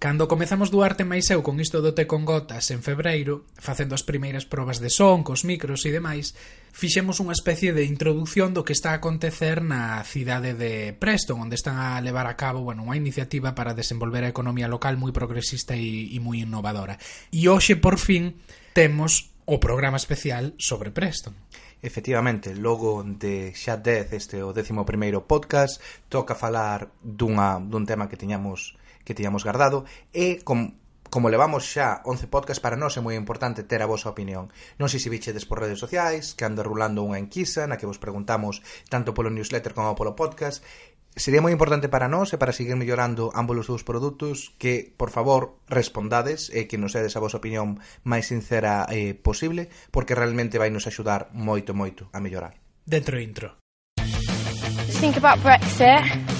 Cando comezamos Duarte máis eu con isto do Té con Gotas en febreiro, facendo as primeiras probas de son, cos micros e demais, fixemos unha especie de introducción do que está a acontecer na cidade de Preston, onde están a levar a cabo bueno, unha iniciativa para desenvolver a economía local moi progresista e, e moi innovadora. E hoxe, por fin, temos o programa especial sobre Preston. Efectivamente, logo de xa 10, este o 11 primeiro podcast, toca falar dunha, dun tema que tiñamos que tiñamos gardado e com, como levamos xa 11 podcast para nós é moi importante ter a vosa opinión. Non sei se bichedes por redes sociais, que ando rulando unha enquisa na que vos preguntamos tanto polo newsletter como polo podcast sería moi importante para nós e para seguir mellorando ambos os dous produtos que, por favor, respondades e que nos edes a vosa opinión máis sincera eh, posible porque realmente vai nos axudar moito, moito a mellorar. Dentro intro. Think about Brexit.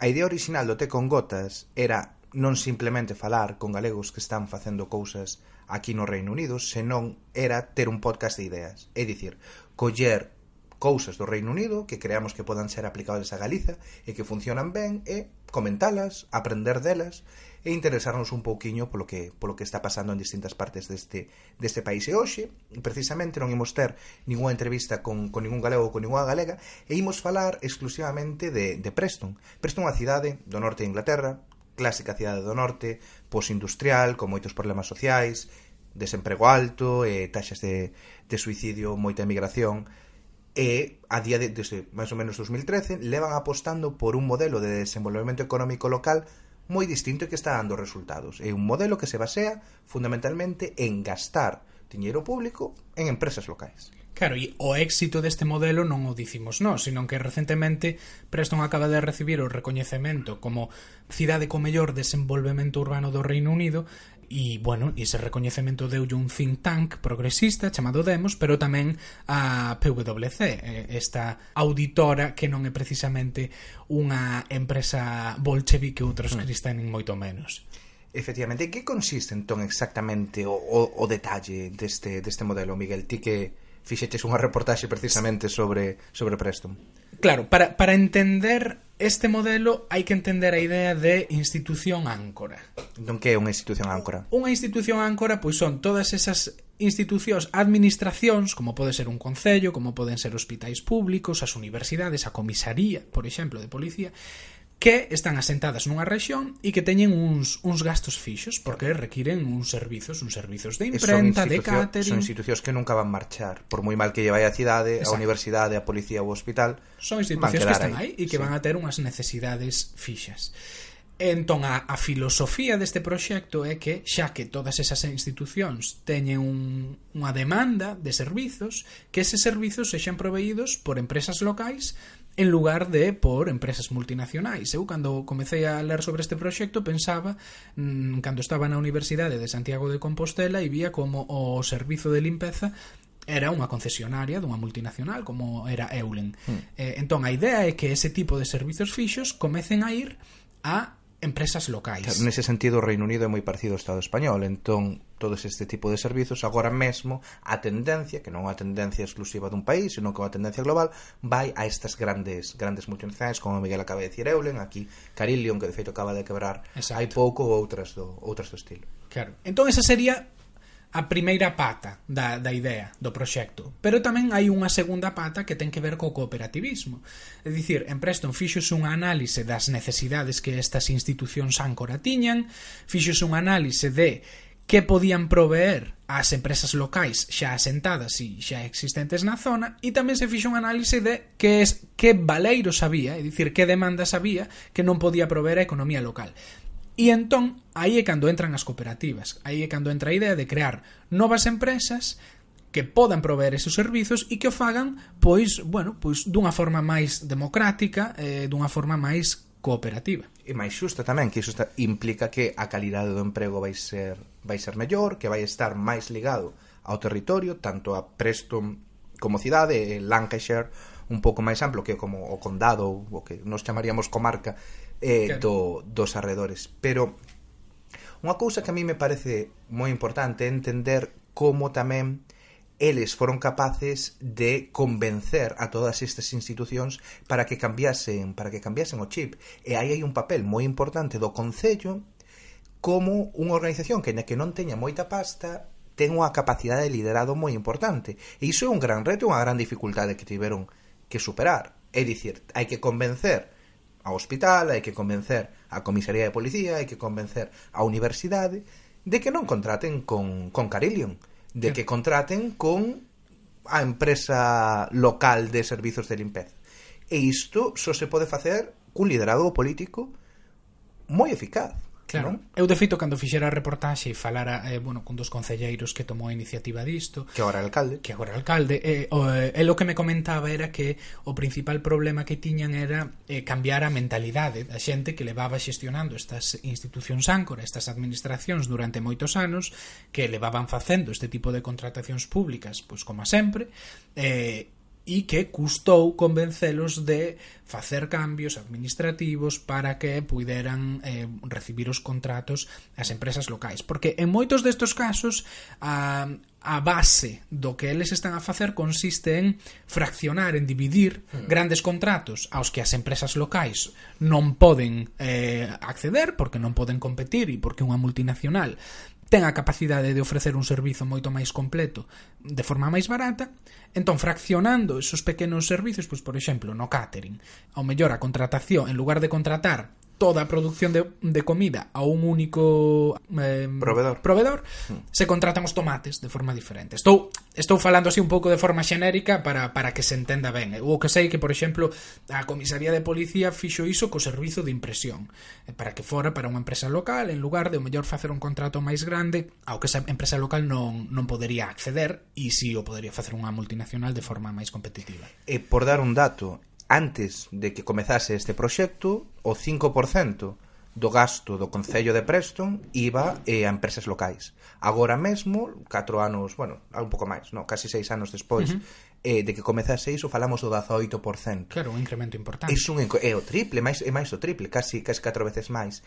A idea original do Té con gotas era non simplemente falar con galegos que están facendo cousas aquí no Reino Unido, senón era ter un podcast de ideas. É dicir, coller cousas do Reino Unido que creamos que podan ser aplicables a Galiza e que funcionan ben e comentalas, aprender delas e interesarnos un pouquiño polo que polo que está pasando en distintas partes deste deste país e hoxe, precisamente non imos ter ningunha entrevista con con ningún galego ou con ningunha galega e imos falar exclusivamente de de Preston. Preston é unha cidade do norte de Inglaterra, clásica cidade do norte, posindustrial, con moitos problemas sociais, desemprego alto e taxas de, de suicidio, moita emigración. E a día de, desde máis ou menos 2013 levan apostando por un modelo de desenvolvemento económico local moi distinto e que está dando resultados. É un modelo que se basea fundamentalmente en gastar diñeiro público en empresas locais. Claro, e o éxito deste modelo non o dicimos nós, senón que recentemente Preston acaba de recibir o recoñecemento como cidade co mellor desenvolvemento urbano do Reino Unido e, bueno, ese recoñecemento deulle un think tank progresista chamado Demos, pero tamén a PwC, eh, esta auditora que non é precisamente unha empresa bolchevique ou outros hmm. cristán en moito menos. Efectivamente, que consiste entón exactamente o, o, o detalle deste, deste modelo, Miguel? Ti que, fixeches unha reportaxe precisamente sobre sobre Preston. Claro, para, para entender este modelo hai que entender a idea de institución áncora. Entón que é unha institución áncora? Unha institución áncora pois son todas esas institucións, administracións, como pode ser un concello, como poden ser hospitais públicos, as universidades, a comisaría, por exemplo, de policía, que están asentadas nunha rexión e que teñen uns, uns gastos fixos porque requiren uns servizos, uns servizos de imprenta, de catering... Son institucións que nunca van marchar, por moi mal que lle vai a cidade, Exacto. a universidade, a policía ou o hospital... Son institucións que están aí e que sí. van a ter unhas necesidades fixas. Entón, a, a filosofía deste proxecto é que, xa que todas esas institucións teñen un, unha demanda de servizos, que eses servizos sexan proveídos por empresas locais en lugar de por empresas multinacionais. Eu cando comecei a ler sobre este proxecto pensaba mmm, cando estaba na Universidade de Santiago de Compostela e vía como o servizo de limpeza era unha concesionaria dunha multinacional como era Eulen. Mm. Eh, entón a idea é que ese tipo de servizos fixos comecen a ir a empresas locais. Nese sentido, o Reino Unido é moi parecido ao Estado español, entón todos este tipo de servizos agora mesmo a tendencia, que non é a tendencia exclusiva dun país, senón que é a tendencia global, vai a estas grandes grandes multinacionais, como Miguel acaba de decir, Eulen, aquí Carillion, que de feito acaba de quebrar Exacto. hai pouco, outras do outras do estilo. Claro. Entón esa sería a primeira pata da, da idea do proxecto. Pero tamén hai unha segunda pata que ten que ver co cooperativismo. É dicir, en Preston fixos unha análise das necesidades que estas institucións áncora tiñan, fixos unha análise de que podían proveer ás empresas locais xa asentadas e xa existentes na zona e tamén se fixo un análise de que es que valeiros había, é dicir, que demandas había que non podía proveer a economía local. E entón, aí é cando entran as cooperativas, aí é cando entra a idea de crear novas empresas que podan proveer esos servizos e que o fagan pois, bueno, pois dunha forma máis democrática, eh, dunha forma máis cooperativa. E máis xusta tamén, que iso está, implica que a calidade do emprego vai ser vai ser mellor, que vai estar máis ligado ao territorio, tanto a Preston como cidade, Lancashire, un pouco máis amplo que como o condado o que nos chamaríamos comarca eh, do, dos arredores. Pero unha cousa que a mí me parece moi importante é entender como tamén eles foron capaces de convencer a todas estas institucións para que cambiasen, para que cambiasen o chip. E aí hai un papel moi importante do Concello como unha organización que na que non teña moita pasta ten unha capacidade de liderado moi importante. E iso é un gran reto, unha gran dificultade que tiveron que superar. É dicir, hai que convencer ao hospital, hai que convencer a comisaría de policía, hai que convencer a universidade de que non contraten con, con Carillion, de que contraten con a empresa local de servizos de limpeza. E isto só se pode facer cun liderado político moi eficaz. Claro. Non? Eu de feito cando fixera a reportaxe e falara, eh, bueno, con dos concelleiros que tomou a iniciativa disto, que agora alcalde, que agora alcalde, eh, o, eh, o que me comentaba era que o principal problema que tiñan era eh, cambiar a mentalidade da xente que levaba xestionando estas institucións áncora, estas administracións durante moitos anos, que levaban facendo este tipo de contratacións públicas, pois como sempre, eh, e que custou convencelos de facer cambios administrativos para que puideran eh, recibir os contratos as empresas locais. Porque en moitos destos casos a, a base do que eles están a facer consiste en fraccionar, en dividir hmm. grandes contratos aos que as empresas locais non poden eh, acceder porque non poden competir e porque unha multinacional ten a capacidade de ofrecer un servizo moito máis completo de forma máis barata, entón fraccionando esos pequenos servizos, pois por exemplo, no catering, ao mellor a contratación, en lugar de contratar toda a produción de, de comida a un único eh, proveedor, proveedor mm. se contratan os tomates de forma diferente. Estou estou falando así un pouco de forma xenérica para, para que se entenda ben. O que sei que, por exemplo, a comisaría de policía fixo iso co servizo de impresión, eh, para que fora para unha empresa local, en lugar de o mellor facer un contrato máis grande, ao que esa empresa local non, non podería acceder, e si o podería facer unha multinacional de forma máis competitiva. E por dar un dato, antes de que comezase este proxecto, o 5% do gasto do Concello de Preston iba eh, a empresas locais. Agora mesmo, 4 anos, bueno, un pouco máis, no, casi 6 anos despois, uh -huh eh, de que comezase iso falamos do 18%. Claro, un incremento importante. É, un, é o triple, máis, é máis o triple, casi, casi 4 veces máis.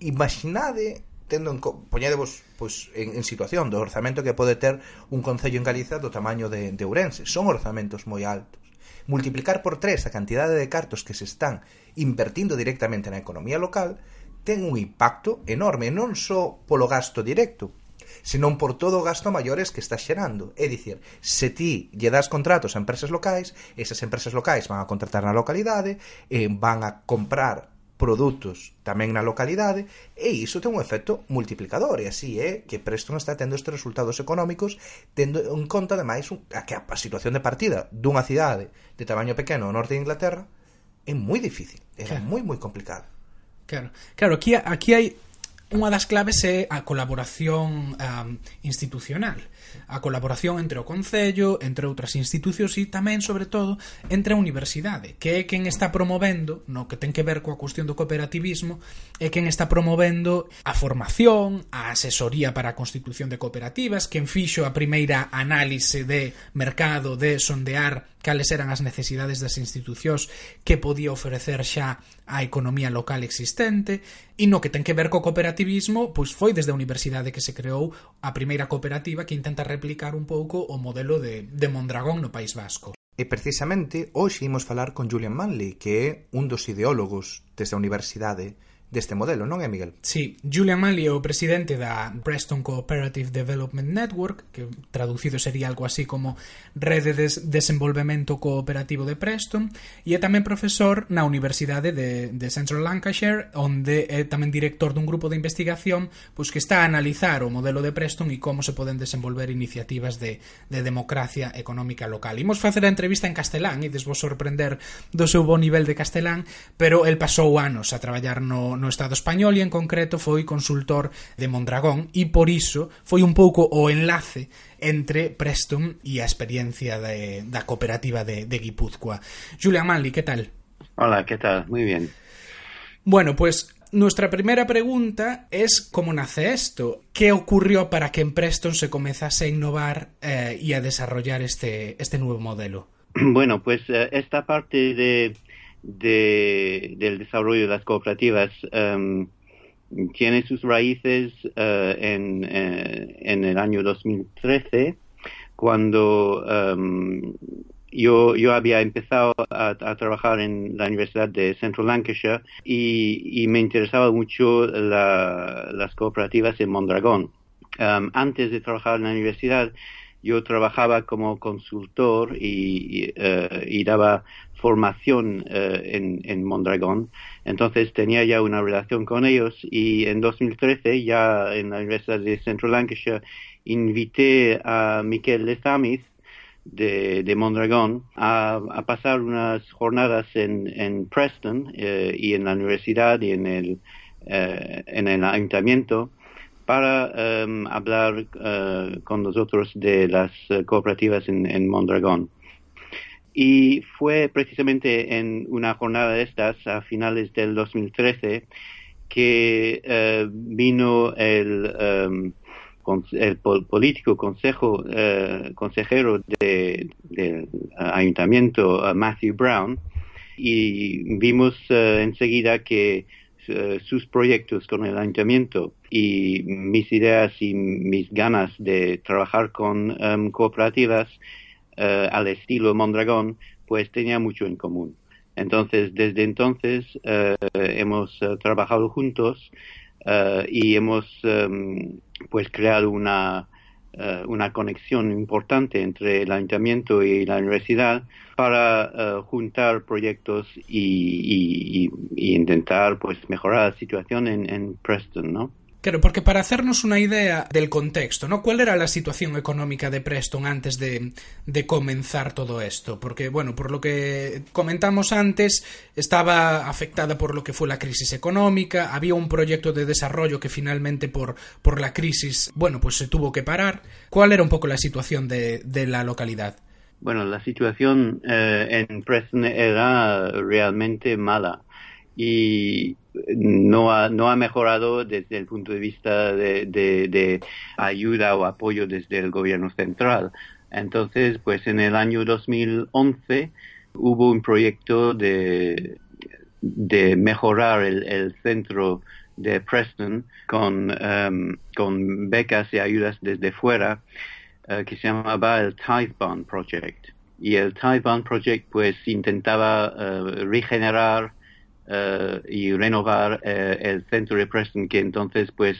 Imaginade tendo en, poñedevos pois, en, en situación do orzamento que pode ter un concello en Galiza do tamaño de, de Ourense. Son orzamentos moi altos multiplicar por tres a cantidade de cartos que se están invertindo directamente na economía local ten un impacto enorme non só polo gasto directo, senón por todo o gasto maiores que está xerando. É dicir, se ti lle das contratos a empresas locais, esas empresas locais van a contratar na localidade, eh, van a comprar produtos tamén na localidade e iso ten un efecto multiplicador e así é que Preston está tendo estes resultados económicos tendo en conta ademais a que a situación de partida dunha cidade de tamaño pequeno no norte de Inglaterra é moi difícil, é claro. moi moi complicado. Claro, claro aquí aquí hai unha das claves é a colaboración um, institucional a colaboración entre o Concello, entre outras institucións e tamén, sobre todo, entre a universidade, que é quen está promovendo, no que ten que ver coa cuestión do cooperativismo, é quen está promovendo a formación, a asesoría para a constitución de cooperativas, quen fixo a primeira análise de mercado de sondear cales eran as necesidades das institucións que podía ofrecer xa a economía local existente e no que ten que ver co cooperativismo pois foi desde a universidade que se creou a primeira cooperativa que intenta replicar un pouco o modelo de, de Mondragón no País Vasco. E precisamente hoxe imos falar con Julian Manley, que é un dos ideólogos desde a universidade deste modelo, non é, Miguel? Sí, Julian Mali é o presidente da Preston Cooperative Development Network, que traducido sería algo así como Rede de Desenvolvemento Cooperativo de Preston, e é tamén profesor na Universidade de, de Central Lancashire, onde é tamén director dun grupo de investigación pois que está a analizar o modelo de Preston e como se poden desenvolver iniciativas de, de democracia económica local. Imos facer a entrevista en castelán e desvos sorprender do seu bo nivel de castelán, pero el pasou anos a traballar no, no Estado español e en concreto foi consultor de Mondragón e por iso foi un pouco o enlace entre Preston e a experiencia de, da cooperativa de, de Guipúzcoa. Julia Manley, que tal? Hola, ¿qué tal? Muy bien. Bueno, pues nuestra primera pregunta es cómo nace esto. ¿Qué ocurrió para que en Preston se comenzase a innovar eh, y a desarrollar este, este nuevo modelo? Bueno, pues eh, esta parte de de, del desarrollo de las cooperativas um, tiene sus raíces uh, en, uh, en, el año 2013, cuando um, yo, yo había empezado a, trabajar en la Universidad de Central Lancashire y, y me interesaba mucho la, las cooperativas en Mondragón. Um, antes de trabajar en la universidad, yo trabajaba como consultor y, y daba formación uh, en, en, Mondragón. Entonces tenía ya una relación con ellos y en 2013, ya en la Universidad de Central Lancashire, invité a Miquel Lezamiz de, de Mondragón a, pasar unas jornadas en, Preston eh, y en la universidad y en el, eh, en el ayuntamiento para um, hablar uh, con nosotros de las uh, cooperativas en, en, Mondragón. Y fue precisamente en una jornada de estas, a finales del 2013, que uh, vino el, el político consejo, consejero del de, ayuntamiento, Matthew Brown, y vimos enseguida que uh, sus proyectos con el ayuntamiento y mis ideas y mis ganas de trabajar con um, cooperativas uh, al estilo Mondragón, pues tenía mucho en común. Entonces, desde entonces uh, hemos trabajado juntos y hemos um, pues creado una uh, una conexión importante entre el ayuntamiento y la universidad para uh, juntar proyectos y, y, y, intentar pues mejorar la situación en, en Preston, ¿no? Claro, porque para hacernos una idea del contexto, ¿no? ¿Cuál era la situación económica de Preston antes de, de, comenzar todo esto? Porque, bueno, por lo que comentamos antes, estaba afectada por lo que fue la crisis económica, había un proyecto de desarrollo que finalmente por, por la crisis, bueno, pues se tuvo que parar. ¿Cuál era un poco la situación de, de la localidad? Bueno, la situación eh, en Preston era realmente mala y no ha, no ha mejorado desde el punto de vista de, de, ayuda o apoyo desde el gobierno central. Entonces, pues en el año 2011 hubo un proyecto de, de mejorar el, el centro de Preston con, um, con becas y ayudas desde fuera uh, que se llamaba el Bond Project. Y el Bond Project pues intentaba uh, regenerar y renovar uh, el centro de Preston, que entonces pues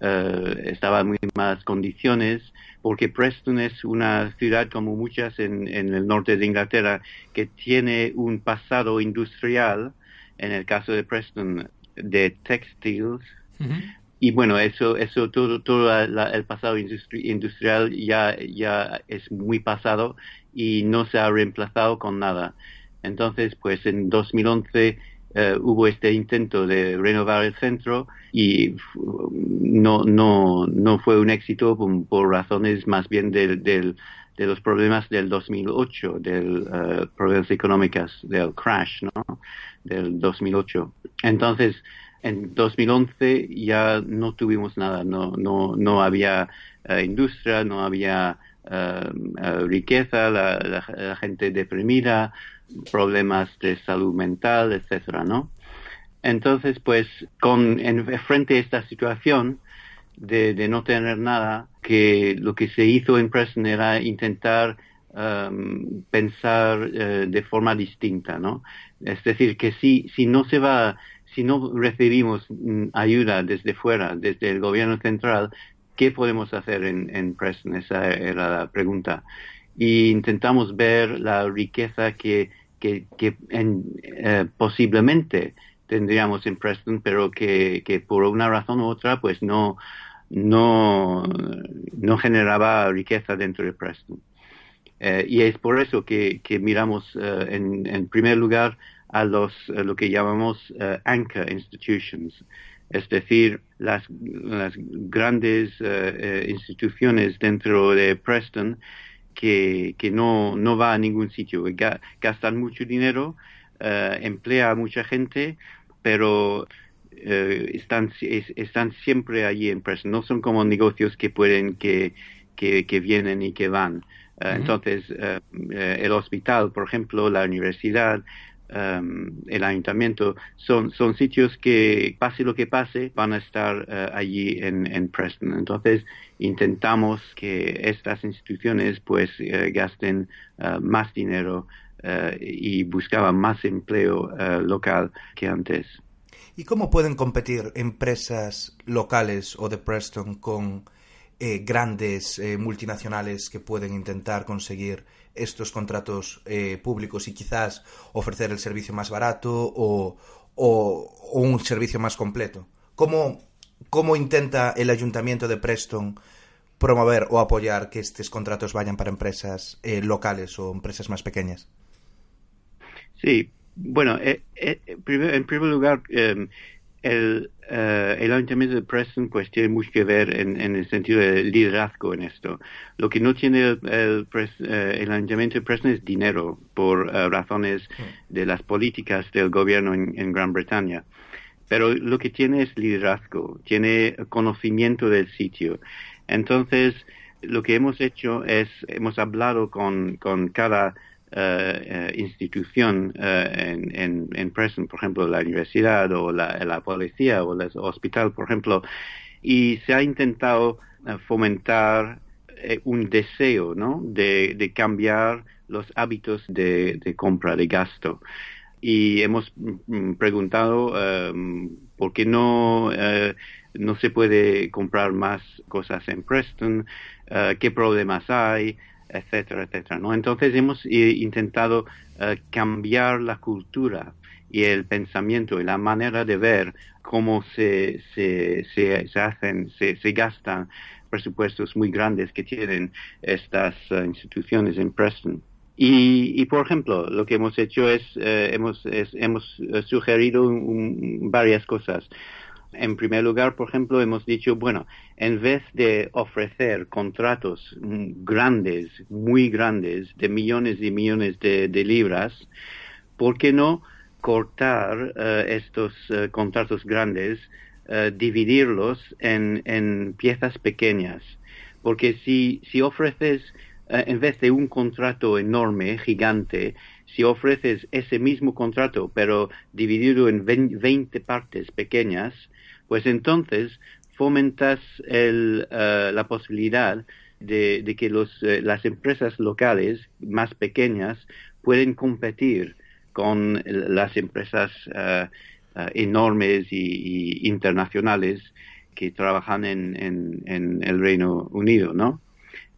uh, estaba en muy más condiciones, porque Preston es una ciudad como muchas en, en, el norte de Inglaterra que tiene un pasado industrial, en el caso de Preston, de textiles. Uh -huh. Y bueno, eso, eso todo, todo la, la, el pasado industri industrial ya, ya es muy pasado y no se ha reemplazado con nada. Entonces, pues en 2011 Uh, hubo este intento de renovar el centro y no, no, no fue un éxito por, razones más bien del, del, de los problemas del 2008, del uh, problemas económicos, del crash, ¿no? Del 2008. Entonces, en 2011 ya no tuvimos nada, no, no, no había uh, industria, no había riqueza, la gente deprimida, problemas de salud mental, etcétera, ¿no? Entonces, pues, con, en, frente a esta situación de, no tener nada, que lo que se hizo en Preston era intentar um, pensar uh, de forma distinta, ¿no? Es decir, que si, si no se va, si no recibimos mm, ayuda desde fuera, desde el gobierno central, ¿qué podemos hacer en, en Preston? Esa era la pregunta y intentamos ver la riqueza que, que, que eh, posiblemente tendríamos en Preston, pero que, que, por una razón u otra pues no, no, no generaba riqueza dentro de Preston. Eh, y es por eso que, que miramos uh, en, en, primer lugar a los lo que llamamos anchor institutions, es decir, las, las grandes instituciones dentro de Preston que, que no, no va a ningún sitio, gastan mucho dinero, uh, emplea a mucha gente, pero eh, están, es- están siempre allí en Preston. No son como negocios que pueden, que, que, que vienen y que van. Eh. Entonces, eh, eh, el hospital, por ejemplo, la universidad, um, el ayuntamiento, son, son sitios que, pase lo que pase, van a estar eh, allí en, en Preston. Entonces, intentamos que estas instituciones pues eh, gasten eh, más dinero y buscaban más empleo local que antes. ¿Y cómo pueden competir empresas locales o de Preston con eh, grandes eh, multinacionales que pueden intentar conseguir estos contratos eh, públicos y quizás ofrecer el servicio más barato o, o- un servicio más completo? ¿Cómo, ¿Cómo intenta el ayuntamiento de Preston promover o apoyar que estos contratos vayan para empresas locales o empresas más pequeñas? Sí, bueno, en primer lugar, eh, el, eh, el ayuntamiento de Preston pues tiene mucho que ver en, el sentido de liderazgo en esto. Lo que no tiene el, el eh, ayuntamiento de Preston es dinero por eh, razones de las políticas del gobierno en, en Gran Bretaña. Pero lo que tiene es liderazgo, tiene conocimiento del sitio. Entonces, lo que hemos hecho es, hemos hablado con, con cada institución eh, en, en, en Preston, por ejemplo, la universidad o la, la policía o el hospital, por ejemplo, y se ha intentado eh, fomentar eh, un deseo, ¿no? De, de cambiar los hábitos de, de compra, de gasto. Y hemos mm, preguntado em, por qué no, eh, no se puede comprar más cosas en Preston, eh, qué problemas hay, etcétera, etcétera, ¿no? Entonces hemos eh, intentado eh, cambiar la cultura y el pensamiento y la manera de ver cómo se, se, se, se hacen, se, se gastan presupuestos muy grandes que tienen estas eh, instituciones en Preston. Y, y, por ejemplo, lo que hemos hecho es, eh, hemos, hemos sugerido un- varias cosas. En primer lugar, por ejemplo, hemos dicho, bueno, en vez de ofrecer contratos grandes, muy grandes, de millones y millones de, libras, ¿por qué no cortar eh, estos eh, contratos grandes, eh, dividirlos en, en piezas pequeñas? Porque si, si ofreces, en vez de un contrato enorme, gigante, si ofreces ese mismo contrato, pero dividido en vein- 20 partes pequeñas, pues entonces fomentas el, eh, la posibilidad de, que los, eh, las empresas locales más pequeñas pueden competir con las empresas eh, enormes y internacionales que trabajan en, en, en el Reino Unido, ¿no?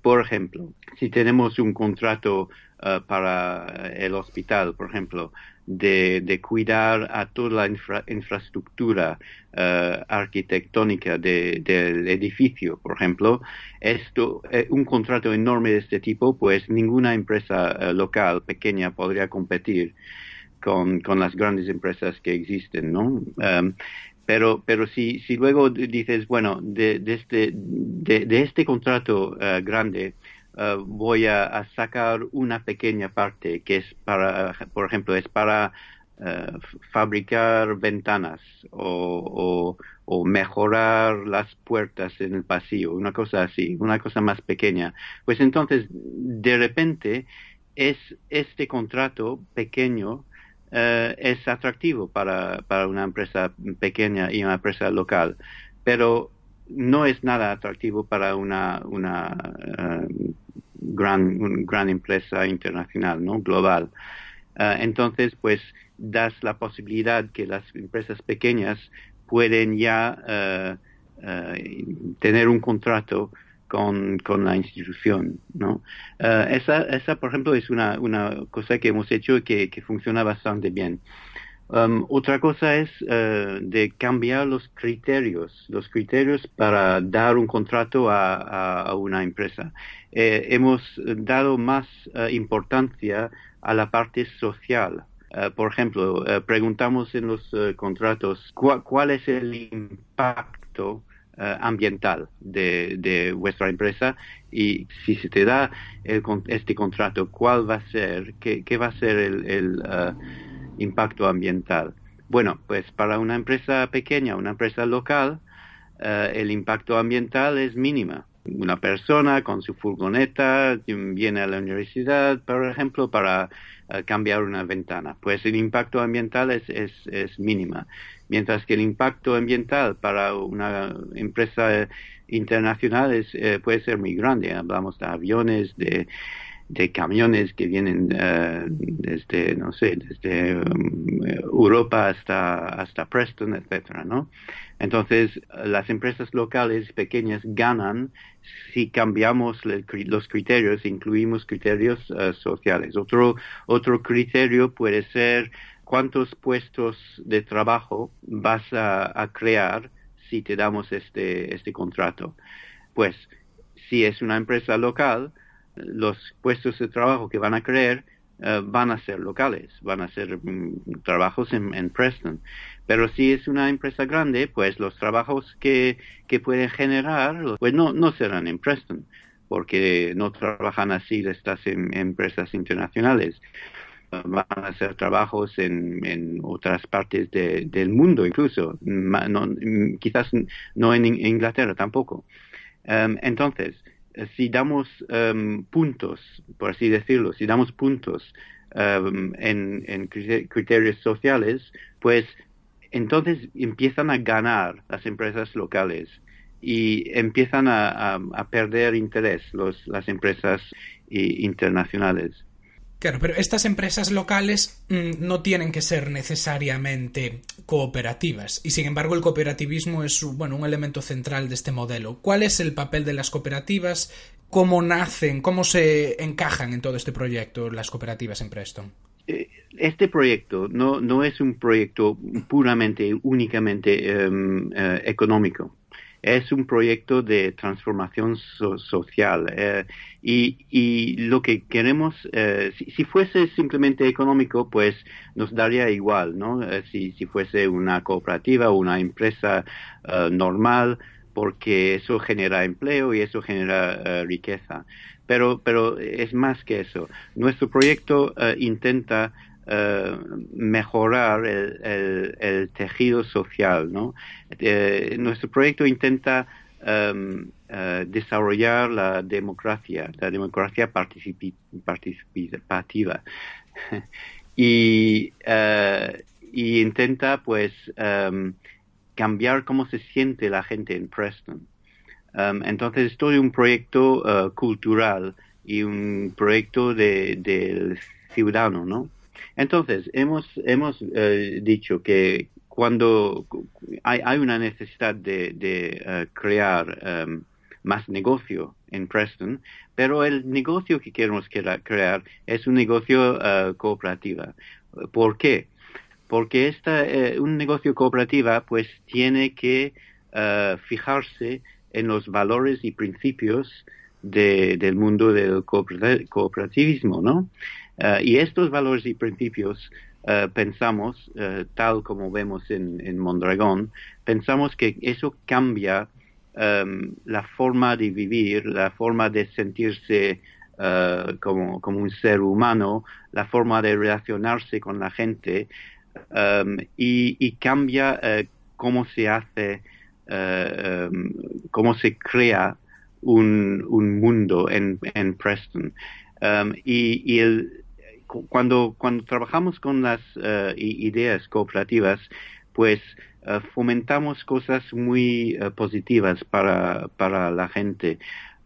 Por ejemplo, si tenemos un contrato eh, para el hospital, por ejemplo, de, de cuidar a toda la infra- infraestructura eh, arquitectónica de- del edificio, por ejemplo, esto, eh, un contrato enorme de este tipo, pues ninguna empresa local pequeña podría competir con, las grandes empresas que existen, ¿no? Em, pero, pero si, si luego dices, bueno, de, este, de, este contrato grande eh, voy a, sacar una pequeña parte que es para, por ejemplo, es para eh, fabricar ventanas o, o, o mejorar las puertas en el pasillo, una cosa así, una cosa más pequeña. Pues entonces, de repente, es este contrato pequeño eh, es atractivo para, para una empresa pequeña y una empresa local, pero no es nada atractivo para una, una eh, gran, un- gran empresa internacional, ¿no? Global. Eh, entonces, pues, das la posibilidad que las empresas pequeñas pueden ya eh, tener un contrato con, con la institución, ¿no? Esa, esa, por ejemplo, es una, una cosa que hemos hecho que, que funciona bastante bien. Um, otra cosa es eh, de cambiar los criterios, los criterios para dar un contrato a, una empresa. Eh, hemos dado más eh, importancia a la parte social. Por ejemplo, preguntamos en los contratos cuál, es el impacto ambiental de, de vuestra empresa y si se te da el este contrato, cuál va a ser, qué, va a ser el, impacto ambiental. Bueno, pues para una empresa pequeña, una empresa local, eh, el impacto ambiental es mínima. Una persona con su furgoneta viene a la universidad, por ejemplo, para eh, cambiar una ventana. Pues el impacto ambiental es, es, es mínima. Mientras que el impacto ambiental para una empresa internacional es, eh, puede ser muy grande. Hablamos de aviones, de, de camiones que vienen eh, desde, no sé, desde um, Europa hasta, hasta Preston, etcétera, ¿no? Entonces, las empresas locales pequeñas ganan si cambiamos los criterios, incluimos criterios uh, sociales. Otro, otro criterio puede ser cuántos puestos de trabajo vas a, a crear si te damos este, este contrato. Pues, si es una empresa local, los puestos de trabajo que van a crear eh, van a ser locales, van a ser mm, trabajos en, Preston. Pero si es una empresa grande, pues los trabajos que, que pueden generar, pues no, no serán en Preston, porque no trabajan así estas em, empresas internacionales. Van a ser trabajos en, otras partes del mundo incluso, mm, quizás no en Inglaterra tampoco. Em, entonces, si damos um, puntos, por así decirlo, si damos puntos um, en, criterios sociales, pues entonces empiezan a ganar las empresas locales y empiezan a, perder interés las empresas internacionales. Claro, pero estas empresas locales mmm, no tienen que ser necesariamente cooperativas y sin embargo el cooperativismo es bueno, un elemento central de este modelo. ¿Cuál es el papel de las cooperativas? ¿Cómo nacen? ¿Cómo se encajan en todo este proyecto las cooperativas en Preston? Eh, este proyecto no, no es un proyecto puramente, únicamente um, uh, económico es un proyecto de transformación social eh, y, lo que queremos, eh, si, fuese simplemente económico, pues nos daría igual, ¿no? Eh, si, si, fuese una cooperativa o una empresa normal, porque eso genera empleo y eso genera riqueza. Pero, pero es más que eso. Nuestro proyecto intenta eh, mejorar el, tejido social. Eh, nuestro proyecto intenta em, eh, desarrollar la democracia, la democracia participativa. y, intenta pues em, cambiar cómo se siente la gente en Preston. Em, entonces es todo un proyecto cultural y un proyecto de, del ciudadano, ¿no? Entonces, hemos, hemos eh, dicho que cuando hay, hay una necesidad de, uh, crear um, más negocio en Preston, pero el negocio que queremos crear es un negocio uh, cooperativo. ¿Por qué? Porque esta, uh, un negocio cooperativa pues tiene que fijarse en los valores y principios de, del mundo del cooperativismo, ¿no? Uh, y estos valores y principios uh, pensamos, uh, tal como vemos en, en, Mondragón, pensamos que eso cambia um, la forma de vivir, la forma de sentirse como, como, un ser humano, la forma de relacionarse con la gente um, y, cambia cómo se hace, um, cómo se crea un, un mundo en, Preston. y el, cuando, cuando trabajamos con las uh, ideas cooperativas, pues uh, fomentamos cosas muy uh, positivas para, para la gente,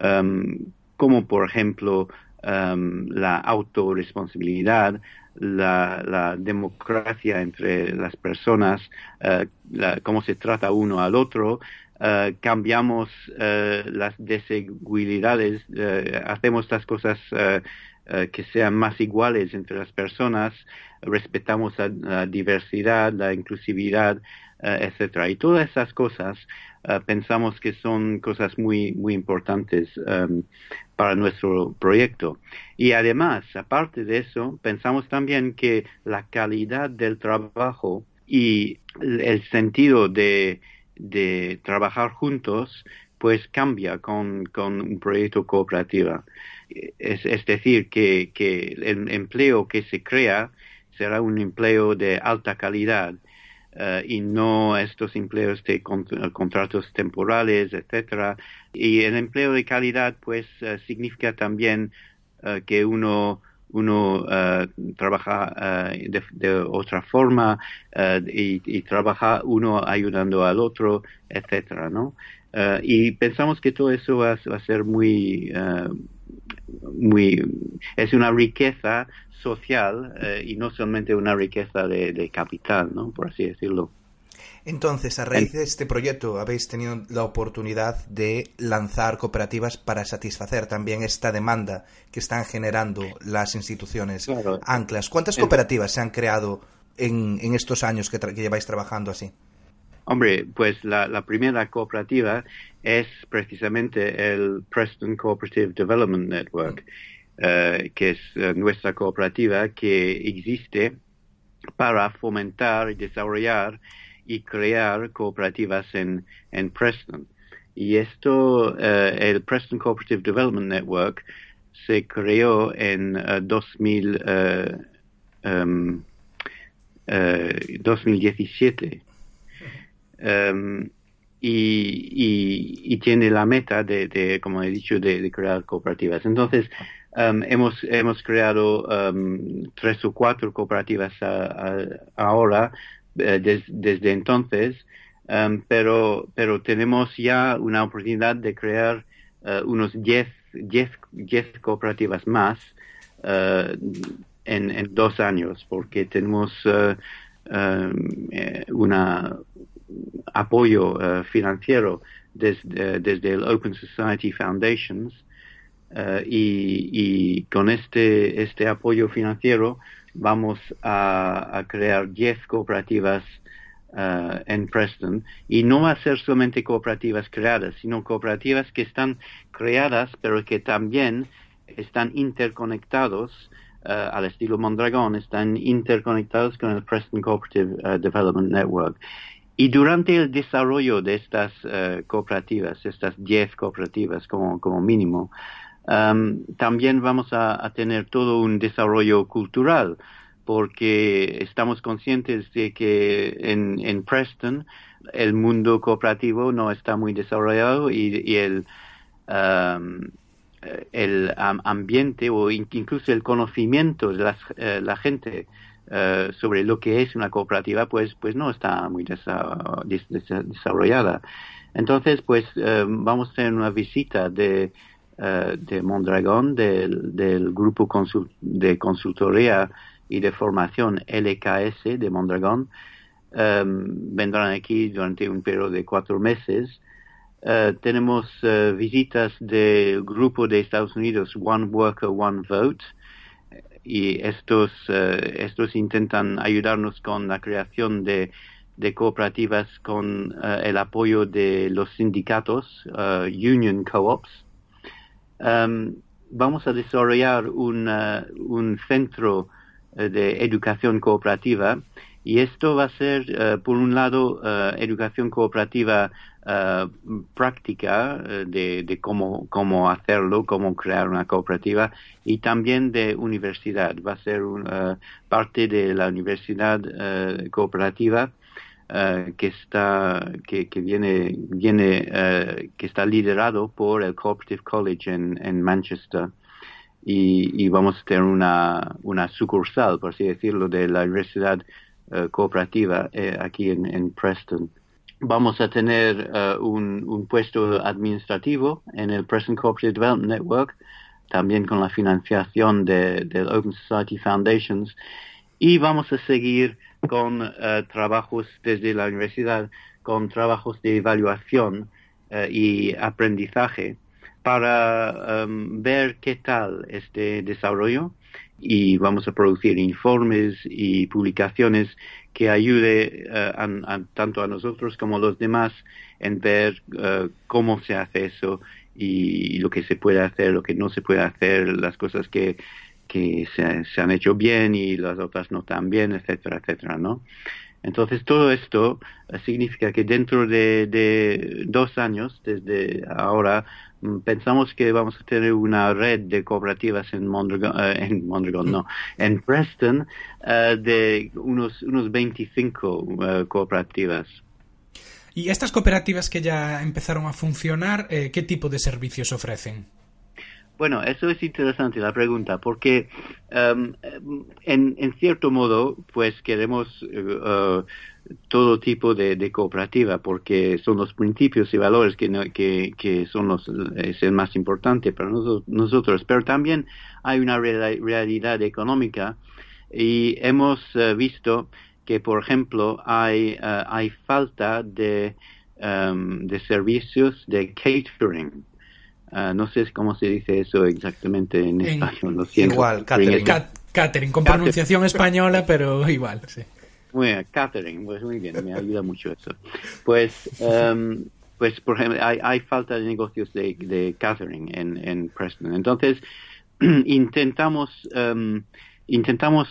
um, como por ejemplo um, la autorresponsabilidad, la, democracia entre las personas, cómo se trata uno al otro, cambiamos las desigualdades, hacemos las cosas eh, que sean más iguales entre las personas, respetamos la, diversidad, la inclusividad, uh, etcétera. Y todas esas cosas uh, pensamos que son cosas muy, muy importantes um, para nuestro proyecto. Y además, aparte de eso, pensamos también que la calidad del trabajo y el sentido de, de trabajar juntos pues cambia con, con un proyecto cooperativo. Es, es decir, que, que, el empleo que se crea será un empleo de alta calidad eh, y no estos empleos de cont- contratos temporales, etcétera. Y el empleo de calidad, pues, eh, significa también eh, que uno uno trabaja de, otra forma y, trabaja uno ayudando al otro, etcétera, ¿no? Y pensamos que todo eso va, a- va a ser muy muy es una riqueza social eh, y no solamente una riqueza de, de capital, ¿no? Por así decirlo. Entonces, a raíz de este proyecto, habéis tenido la oportunidad de lanzar cooperativas para satisfacer también esta demanda que están generando las instituciones Claro. anclas. ¿Cuántas cooperativas se han creado en, en estos años que, tra- que lleváis trabajando así? Hombre, pues la, primera cooperativa es precisamente el Preston Cooperative Development Network, eh, que es eh, nuestra cooperativa que existe para fomentar, desarrollar y crear cooperativas en, en Preston. Y esto, eh, el Preston Cooperative Development Network, se creó en eh, 2000, eh, em, eh, 2017 um, y, y, y tiene la meta de, como he dicho, de, crear cooperativas. Entonces, um, hemos, hemos creado um, tres o cuatro cooperativas ahora, eh, des- desde entonces, pero, pero tenemos ya una oportunidad de crear eh, unos 10 10 10 cooperativas más eh, en, dos años, porque tenemos una apoyo eh, financiero desde, desde el Open Society Foundations eh, y, con este, este apoyo financiero vamos a, crear 10 cooperativas eh, en Preston y no va a ser solamente cooperativas creadas, sino cooperativas que están creadas pero que también están interconectados eh, al estilo Mondragón, están interconectados con el Preston Cooperative eh, Development Network. Y durante el desarrollo de estas eh, cooperativas, estas 10 cooperativas como, mínimo, también vamos a, tener todo un desarrollo cultural, porque estamos conscientes de que en, Preston el mundo cooperativo no está muy desarrollado y, el, el am- ambiente o in- incluso el conocimiento de eh, la gente eh, sobre lo que es una cooperativa, pues, pues no está muy desa- des- des- desarrollada. Entonces, pues eh, vamos a tener una visita de, eh, de Mondragón, del, del grupo de consultoría y de formación LKS de Mondragón. Vendrán aquí durante un periodo de cuatro meses. Tenemos visitas del grupo de Estados Unidos One Worker, One Vote y estos, eh, estos intentan ayudarnos con la creación de, cooperativas con eh, el apoyo de los sindicatos, eh, union co-ops. Um, vamos a desarrollar un, eh, un centro de educación cooperativa y esto va a ser, eh, por un lado, eh, educación cooperativa eh, práctica de, cómo, cómo hacerlo, cómo crear una cooperativa y también de universidad. Va a ser un, eh, parte de la universidad cooperativa que está que, viene viene que está liderado por el Cooperative College en, en Manchester y, y vamos a tener una, una sucursal, por así decirlo, de la universidad cooperativa eh, aquí en, en Preston. Vamos a tener eh, un, un puesto administrativo en el Preston Cooperative Development Network, también con la financiación de, del Open Society Foundations, y vamos a seguir con eh, trabajos desde la universidad, con trabajos de evaluación eh, y aprendizaje para em, ver qué tal este desarrollo y vamos a producir informes y publicaciones que ayude eh, tanto a nosotros como a los demás en ver eh, cómo se hace eso y lo que se puede hacer, lo que no se puede hacer, las cosas que, que se, se han hecho bien y las otras no tan bien, etcétera, etcétera, ¿no? Entonces todo esto eh, significa que dentro de, de dos años, desde ahora, mm, pensamos que vamos a tener una red de cooperativas en Mondragon, eh, en no, en Preston, eh, de unos, unos 25 eh, cooperativas. ¿Y estas cooperativas que ya empezaron a funcionar, qué tipo de servicios ofrecen? Bueno, eso es interesante la pregunta, porque um, en, en, cierto modo, pues queremos uh, todo tipo de, cooperativa, porque son los principios y valores que, son los es el más importante para nosotros. Pero también hay una real, realidad económica y hemos uh, visto que, por ejemplo, hay, uh, hay falta de, um, de servicios de catering. Uh, no sé cómo se dice eso exactamente en, en español, lo siento. Igual, catering. Cat catering, con pronunciación española, pero igual, sí. Muy bien, catering, pues muy bien, me ayuda mucho eso. Pues, um, pues por ejemplo, hay, hay, falta de negocios de, de catering en, en, Preston. Entonces, intentamos, um, intentamos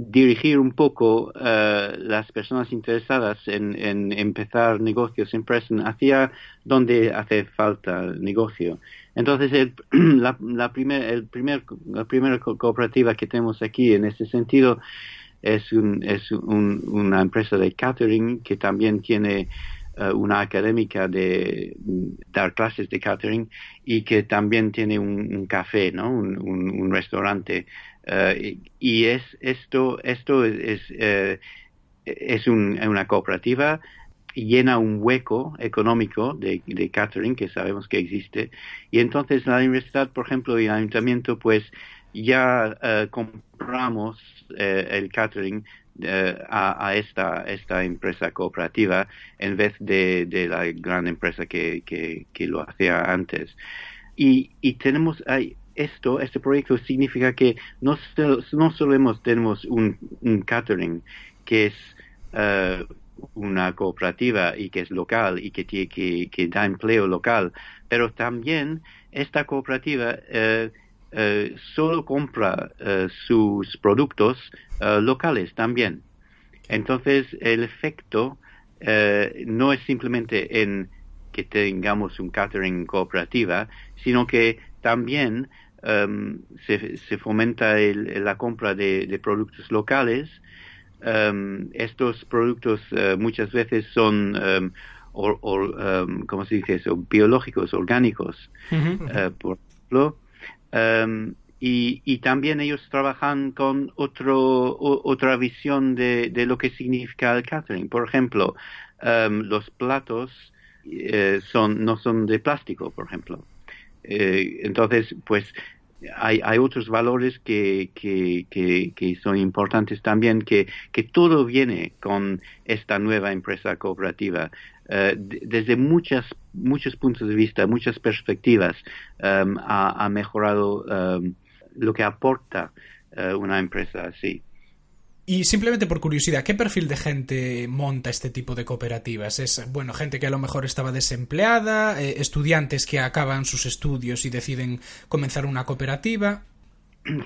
dirigir un poco uh, las personas interesadas en, en, empezar negocios en Preston hacia donde hace falta negocio. Entonces, el, la, la, primer, la primera cooperativa que tenemos aquí en ese sentido es, es un, una empresa de catering que también tiene uh, una académica de dar clases de catering y que también tiene un, un café, ¿no? un restaurante Uh, y, es esto esto es es, un, una cooperativa llena un hueco económico de, de, catering que sabemos que existe. Y entonces la universidad por ejemplo y el ayuntamiento pues ya uh, compramos el catering a, esta esta empresa cooperativa en vez de, de la gran empresa que, que, que lo hacía antes. Y, y tenemos hay, esto, este proyecto significa que no, no solo tenemos un, un, catering que es uh, una cooperativa y que es local y que, que, que, da empleo local, pero también esta cooperativa uh, uh, solo compra sus productos locales también. Entonces, el efecto no es simplemente en que tengamos un catering cooperativa, sino que también um, se, se, fomenta el, la compra de, de productos locales. Um, estos productos uh, muchas veces son, um, or, or, ¿cómo se dice eso? Biológicos, orgánicos, uh -huh. uh, por ejemplo. Y, y, también ellos trabajan con otro, o, otra visión de, de, lo que significa el catering. Por ejemplo, los platos eh, son, no son de plástico, por ejemplo. Eh, entonces, pues hay, hay otros valores que, son importantes también, que, todo viene con esta nueva empresa cooperativa. Uh, desde muchas, muchos puntos de vista, muchas perspectivas, um, ha, mejorado um, lo que aporta uh, una empresa así. Y simplemente por curiosidad, ¿qué perfil de gente monta este tipo de cooperativas? ¿Es, bueno, gente que a lo mejor estaba desempleada, eh, estudiantes que acaban sus estudios y deciden comenzar una cooperativa?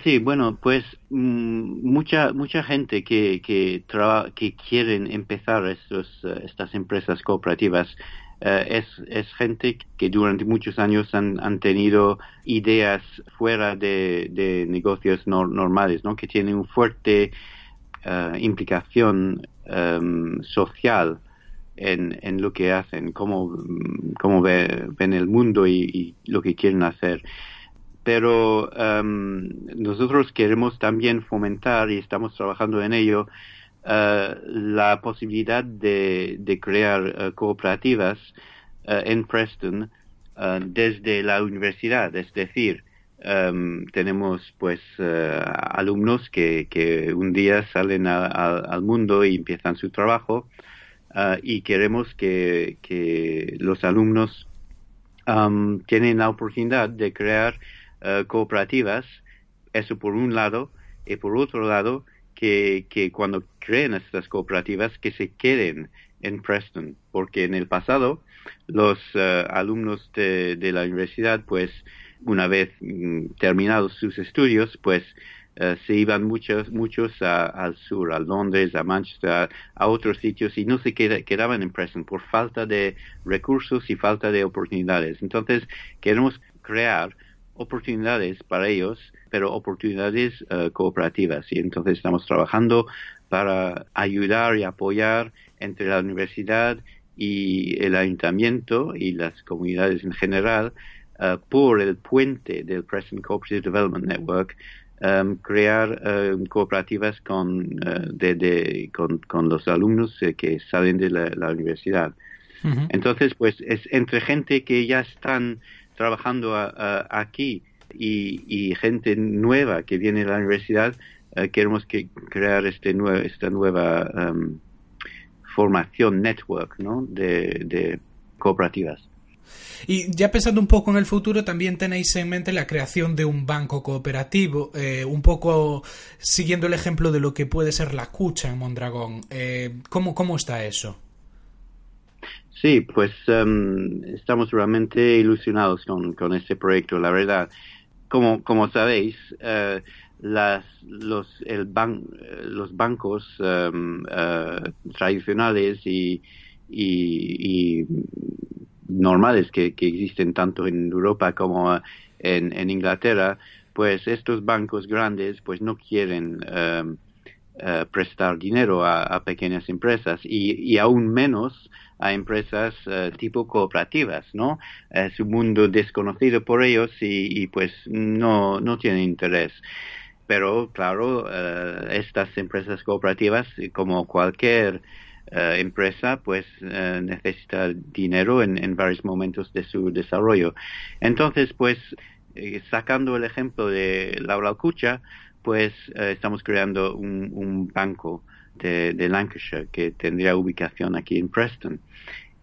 Sí, bueno, pues mmm, mucha mucha gente que que, que quieren empezar estos, uh, estas empresas cooperativas uh, es, es gente que durante muchos años han, han tenido ideas fuera de, negocios no, normales, ¿no? Que tienen un fuerte uh, implicación um, social en, en, lo que hacen, cómo, cómo ve, ven el mundo y, lo que quieren hacer. Pero um, nosotros queremos también fomentar, y estamos trabajando en ello, uh, la posibilidad de, de crear uh, cooperativas en Preston desde la universidad, es decir, Um, tenemos pues uh, alumnos que, que, un día salen a, a, al mundo y empiezan su trabajo uh, y queremos que, los alumnos um, tienen la oportunidad de crear uh, cooperativas, eso por un lado, y por otro lado, que, que cuando creen estas cooperativas, que se queden en Preston, porque en el pasado los alumnos de la universidad pues una vez mm, terminados sus estudios, pues eh, se iban muchos, muchos a- al sur, a Londres, a Manchester, a, otros sitios y no se queda- quedaban en Preston por falta de recursos y falta de oportunidades. Entonces, queremos crear oportunidades para ellos, pero oportunidades eh, cooperativas. Y entonces estamos trabajando para ayudar y apoyar entre la universidad y el ayuntamiento y las comunidades en general eh, por el puente del Preston Cooperative Development Network em, crear em, cooperativas con, eh, de- de- con, con los alumnos eh, que salen de la, la universidad. Entonces, pues es entre gente que ya están trabajando a- a- aquí y, y gente nueva que viene de la universidad, queremos que crear este nue- esta nueva em, formación network ¿no? de, de cooperativas. Y ya pensando un poco en el futuro, también tenéis en mente la creación de un banco cooperativo, eh, un poco siguiendo el ejemplo de lo que puede ser la cucha en Mondragón. Eh, ¿cómo, ¿Cómo está eso? Sí, pues em, estamos realmente ilusionados con, este proyecto, la verdad. Como, como sabéis, eh, las, los, el ban- los bancos em, tradicionales y, y normales que, que existen tanto en Europa como en, en Inglaterra, pues estos bancos grandes pues no quieren em, eh, prestar dinero a, pequeñas empresas y, y aún menos a empresas eh, tipo cooperativas, ¿no? Es un mundo desconocido por ellos y, y, pues no, no tienen interés. Pero claro, eh, estas empresas cooperativas, como cualquier eh, empresa, pues eh, necesita dinero en, en varios momentos de su desarrollo. Entonces, pues eh, sacando el ejemplo de Laura Alcucha, pues eh, estamos creando un, un banco de, de Lancashire que tendría ubicación aquí en Preston.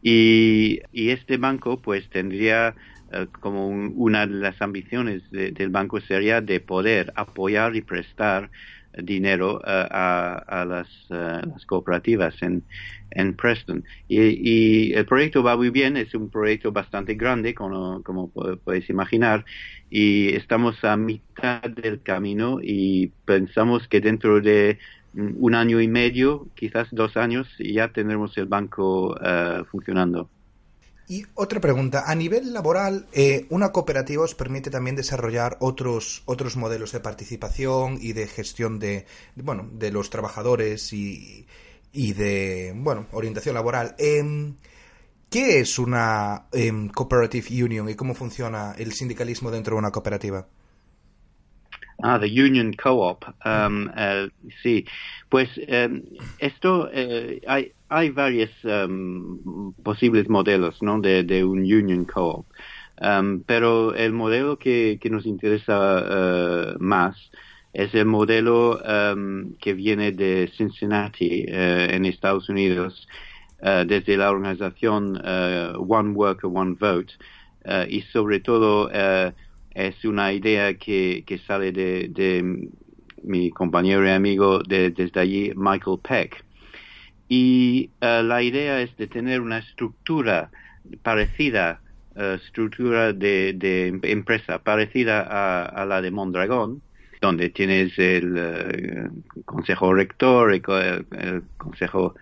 Y, y este banco pues tendría eh, como un- una de las ambiciones de- del banco sería de poder apoyar y prestar dinero eh, a, a las, eh, las cooperativas en, en Preston. Y, el proyecto va muy bien, es un proyecto bastante grande, como, como po- podéis imaginar, y estamos a mitad del camino y pensamos que dentro de mm, un año y medio, quizás dos años, ya tendremos el banco eh, funcionando. Y otra pregunta, a nivel laboral, eh, una cooperativa os permite también desarrollar otros, otros modelos de participación y de gestión de, bueno, de los trabajadores y, y de, bueno, orientación laboral. Em, ¿Qué es una em, cooperative union y cómo funciona el sindicalismo dentro de una cooperativa? Ah, the Union Co-op. Um, eh, sí, pues em, esto eh, hay hay varios em, posibles modelos, ¿no? De, un Union Co-op, Um, pero el modelo que, nos interesa eh, más es el modelo em, que viene de Cincinnati eh, en Estados Unidos eh, desde la organización One Worker One Vote y sobre todo es una idea que, que sale de, de mi compañero y amigo de- desde allí, Michael Peck. Y eh, la idea es de tener una estructura parecida, eh, estructura de, em- empresa parecida a, la de Mondragón, donde tienes el eh, consejo rector, el, co- el- el consejo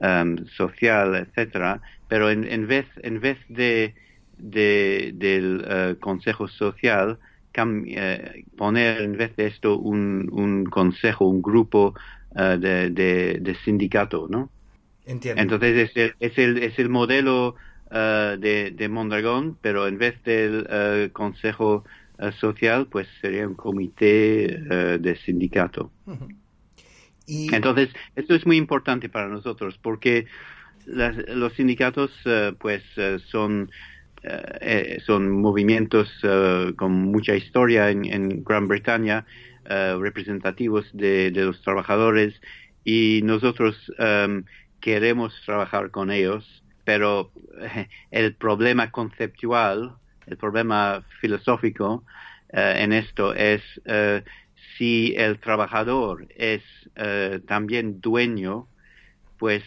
em, social, etcétera, pero en, vez en vez de, de- del consejo social poner en vez de esto un, un consejo, un grupo eh, de, de, de sindicato, ¿no? Entiendo. Entonces es el, es el, es el modelo eh, de, de Mondragón, pero en vez del eh, consejo social, pues sería un comité de sindicato. Y Entonces, esto es muy importante para nosotros porque las- los sindicatos, pues, son eh, son movimientos eh, con mucha historia en, en Gran Bretaña, eh, representativos de, los trabajadores y nosotros em, queremos trabajar con ellos, pero eh, el problema conceptual, el problema filosófico eh, en esto es si el trabajador es también dueño, pues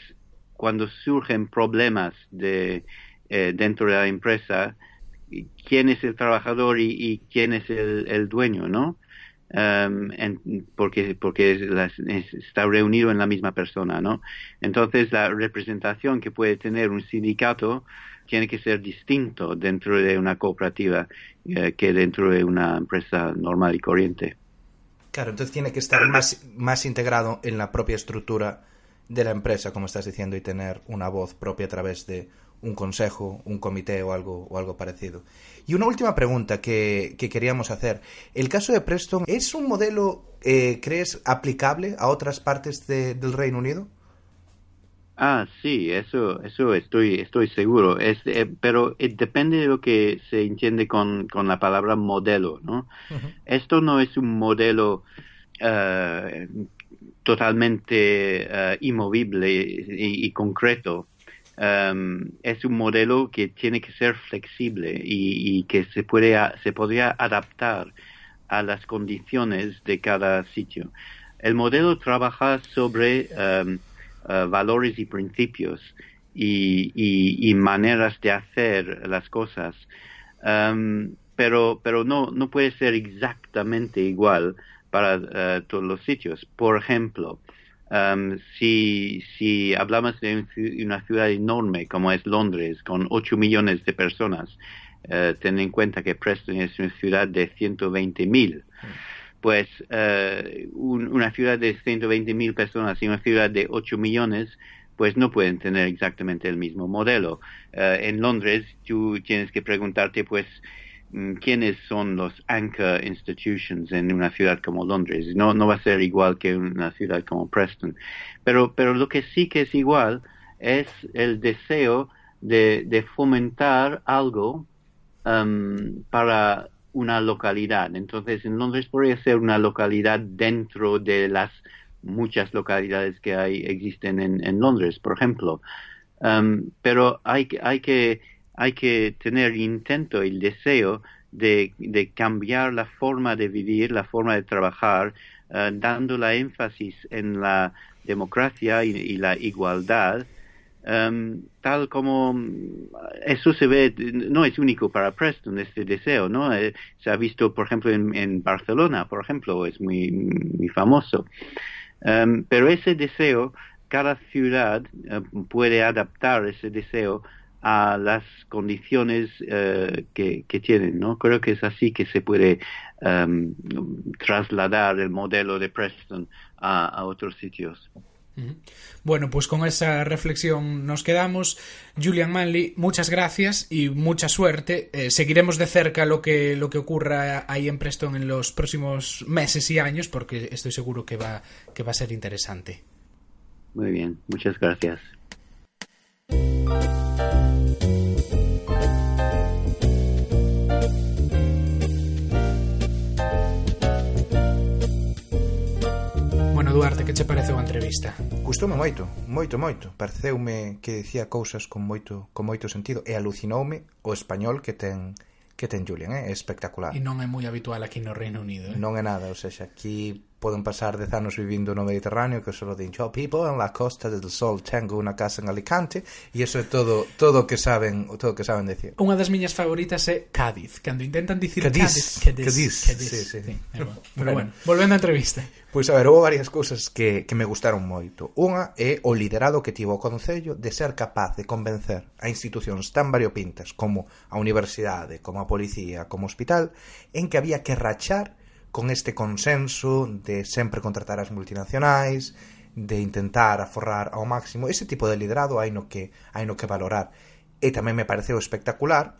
cuando surgen problemas de, dentro de la empresa, quién es el trabajador y, y quién es el, el dueño, ¿no? Um, porque porque las, está reunido en la misma persona, ¿no? Entonces la representación que puede tener un sindicato tiene que ser distinto dentro de una cooperativa eh, que dentro de una empresa normal y corriente. Claro, entonces tiene que estar más, más integrado en la propia estructura de la empresa, como estás diciendo, y tener una voz propia a través de un consejo, un comité o algo, o algo parecido. Y una última pregunta que, que queríamos hacer. ¿El caso de Preston es un modelo, eh, crees, aplicable a otras partes de, del Reino Unido? Ah, sí, eso, eso estoy, estoy seguro. Es, eh, pero eh, depende de lo que se entiende con, con la palabra modelo, ¿no? Esto no es un modelo eh, totalmente inmovible y, y concreto. Um, es un modelo que tiene que ser flexible y, que se puede, se podría adaptar a las condiciones de cada sitio. El modelo trabaja sobre um, uh, valores y principios y maneras de hacer las cosas, Um, pero, pero no, no puede ser exactamente igual para uh, todos los sitios. Por ejemplo, um, si, hablamos de una ciudad enorme como es Londres, con 8 millones de personas, eh, ten en cuenta que Preston es una ciudad de 120 mil, pues eh, un- una ciudad de 120 mil personas y una ciudad de 8 millones, pues no pueden tener exactamente el mismo modelo. Eh, en Londres tú tienes que preguntarte, pues, quiénes son los anchor institutions en una ciudad como Londres. No, va a ser igual que una ciudad como Preston. Pero, pero lo que sí que es igual es el deseo de, fomentar algo um, para una localidad. Entonces, en Londres podría ser una localidad dentro de las muchas localidades que hay, existen en, en Londres, por ejemplo. Um, pero hay, hay, que, hay que tener intento, el deseo de, cambiar la forma de vivir, la forma de trabajar, eh, dando la énfasis en la democracia y, la igualdad, um, tal como mm, eso se ve, no es único para Preston este deseo, ¿no? Eh, se ha visto, por ejemplo, en, Barcelona, por ejemplo, es muy, muy famoso. Um, pero ese deseo, cada ciudad eh, puede adaptar ese deseo a las condiciones eh, que, que tienen, ¿no? Creo que es así que se puede um, trasladar el modelo de Preston a, a otros sitios. Bueno, pues con esa reflexión nos quedamos. Julian Manley, muchas gracias y mucha suerte. Eh, seguiremos de cerca lo que, lo que ocurra ahí en Preston en los próximos meses y años porque estoy seguro que va, que va a ser interesante. Muy bien, muchas gracias. que che pareceu a entrevista? Gustoume moito, moito, moito. Pareceume que dicía cousas con moito, con moito sentido e alucinoume o español que ten que ten Julian, eh, é eh? espectacular. E non é moi habitual aquí no Reino Unido. Eh? Non é nada, ou seja, aquí poden pasar dez anos vivindo no Mediterráneo que solo din, yo people en la costa del sol tengo unha casa en Alicante e iso é todo todo que saben todo que saben decir. Unha das miñas favoritas é Cádiz, cando intentan dicir Cádiz, Cádiz, Cádiz, Cádiz, Cádiz, Cádiz, Cádiz, Cádiz, Cádiz, Cádiz, Cádiz, Cádiz, Cádiz, Cádiz, Cádiz, Cádiz, Pois a ver, houve varias cousas que, que me gustaron moito. Unha é o liderado que tivo o Concello de ser capaz de convencer a institucións tan variopintas como a universidade, como a policía, como o hospital, en que había que rachar con este consenso de sempre contratar as multinacionais, de intentar aforrar ao máximo. Ese tipo de liderado hai no que hai no que valorar. E tamén me pareceu espectacular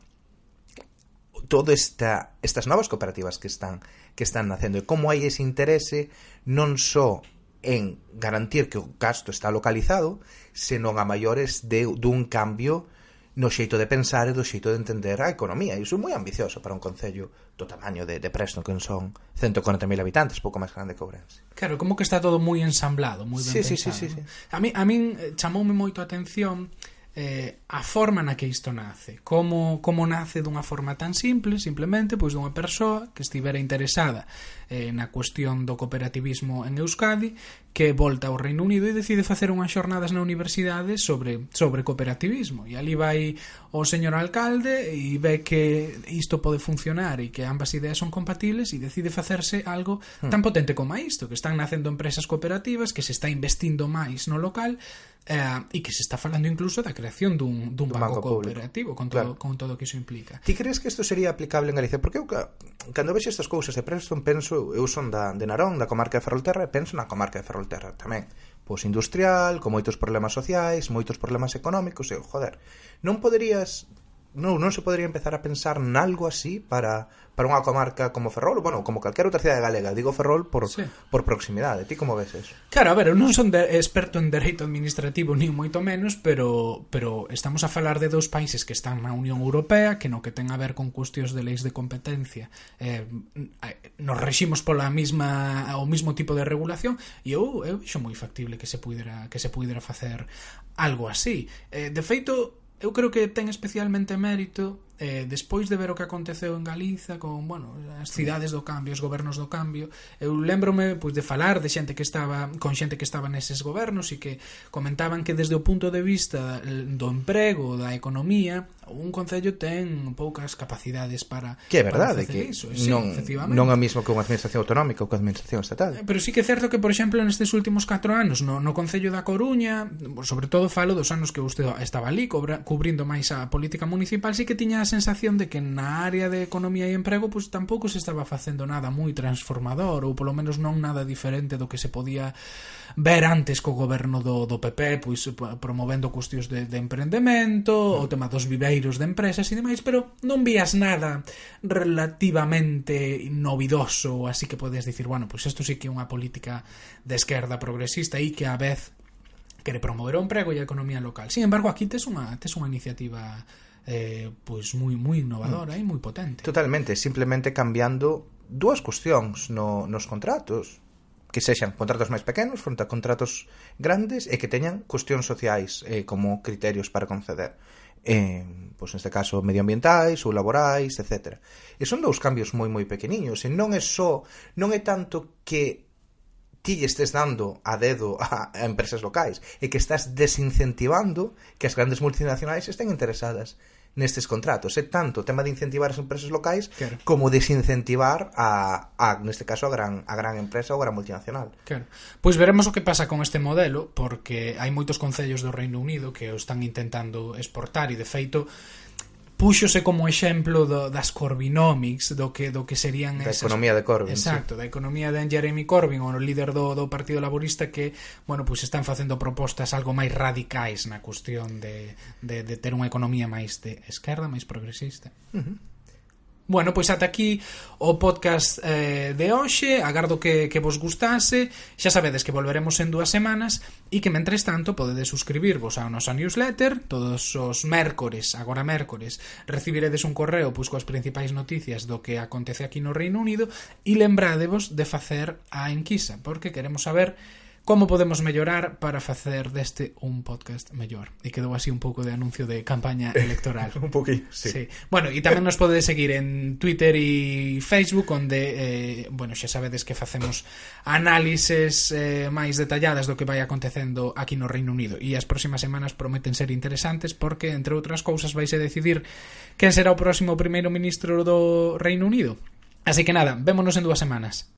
todo esta, estas novas cooperativas que están que están nacendo e como hai ese interese non só en garantir que o gasto está localizado, senón a maiores de, dun cambio no xeito de pensar e do xeito de entender a economía. Iso é moi ambicioso para un concello do tamaño de, de Preston, que son 140.000 habitantes, pouco máis grande que Ourense. Claro, como que está todo moi ensamblado, moi ben sí, pensado. Sí, sí, sí, sí, sí. A mí, a min eh, chamoume moito a atención eh, a forma na que isto nace. Como, como nace dunha forma tan simple, simplemente, pois dunha persoa que estivera interesada eh, na cuestión do cooperativismo en Euskadi, que volta ao Reino Unido e decide facer unhas xornadas na universidade sobre, sobre cooperativismo. E ali vai o señor alcalde e ve que isto pode funcionar e que ambas ideas son compatibles e decide facerse algo tan hmm. potente como isto, que están nacendo empresas cooperativas, que se está investindo máis no local, Eh, e que se está falando incluso da creación dun, dun, banco, banco cooperativo con todo, claro. con todo o que iso implica. Ti crees que isto sería aplicable en Galicia? Porque eu, cando vexo estas cousas de Preston, penso, eu son da, de Narón, da comarca de Ferrolterra, e penso na comarca de Ferrolterra tamén. Pois industrial, con moitos problemas sociais, moitos problemas económicos, e, joder, non poderías non, non se podría empezar a pensar nalgo así para, para unha comarca como Ferrol, bueno, como calquera outra cidade galega, digo Ferrol por, sí. por proximidade, ti como ves eso? Claro, a ver, eu non son de, experto en dereito administrativo, ni moito menos, pero, pero estamos a falar de dous países que están na Unión Europea, que no que ten a ver con cuestións de leis de competencia, eh, mm, nos reximos pola mesma, o mismo tipo de regulación, e eu, eu vexo moi factible que se puidera, que se puidera facer algo así. Eh, de feito, eu creo que ten especialmente mérito eh, despois de ver o que aconteceu en Galiza con, bueno, as cidades do cambio, os gobernos do cambio, eu lembrome pois de falar de xente que estaba con xente que estaba neses gobernos e que comentaban que desde o punto de vista do emprego, da economía, un concello ten poucas capacidades para Que é verdade que iso. Sí, non non a mesma que unha administración autonómica ou que a administración estatal. Pero sí que é certo que, por exemplo, nestes últimos 4 anos no, no concello da Coruña, sobre todo falo dos anos que usted estaba ali, cobra, cubrindo máis a política municipal, sí que tiña a sensación de que na área de economía e emprego pois tampouco se estaba facendo nada moi transformador ou polo menos non nada diferente do que se podía ver antes co goberno do, do PP pois promovendo cuestións de, de emprendemento o mm. tema dos viveiros de empresas e demais pero non vías nada relativamente novidoso así que podes dicir bueno, pois isto sí que é unha política de esquerda progresista e que a vez quere promover o emprego e a economía local. Sin embargo, aquí tes unha tes unha iniciativa eh, pois moi moi innovadora mm. e moi potente. Totalmente, simplemente cambiando dúas cuestións no, nos contratos que sexan contratos máis pequenos fronte a contratos grandes e que teñan cuestións sociais eh, como criterios para conceder eh, pois neste caso medioambientais ou laborais, etc. E son dous cambios moi moi pequeniños e non é só non é tanto que ti lle estés dando a dedo a, a empresas locais e que estás desincentivando que as grandes multinacionais estén interesadas nestes contratos. É tanto o tema de incentivar as empresas locais claro. como desincentivar a, a neste caso a gran a gran empresa ou a gran multinacional. Claro. Pois veremos o que pasa con este modelo porque hai moitos concellos do Reino Unido que o están intentando exportar e de feito púxose como exemplo do, das Corbynomics, do que do que serían da esas... economía de Corbyn. Exacto, sí. da economía de Jeremy Corbyn, o líder do, do Partido Laborista que, bueno, pois pues están facendo propostas algo máis radicais na cuestión de, de, de ter unha economía máis de esquerda, máis progresista. Uh -huh. Bueno, pois ata aquí o podcast eh, de hoxe. Agardo que, que vos gustase. Xa sabedes que volveremos en dúas semanas E que mentres tanto podedes suscribirvos ao nosa newsletter Todos os mércores, agora mércores. Recibiredes un correo pois coas principais noticias do que acontece aquí no Reino Unido E lembrádevos de facer a enquisa Porque queremos saber como podemos mellorar para facer deste un podcast mellor. E quedou así un pouco de anuncio de campaña eh, electoral. un poquinho, sí. sí. Bueno, e tamén nos podedes seguir en Twitter e Facebook, onde, eh, bueno, xa sabedes que facemos análises eh, máis detalladas do que vai acontecendo aquí no Reino Unido. E as próximas semanas prometen ser interesantes porque, entre outras cousas, vais a decidir quen será o próximo primeiro ministro do Reino Unido. Así que nada, vémonos en dúas semanas.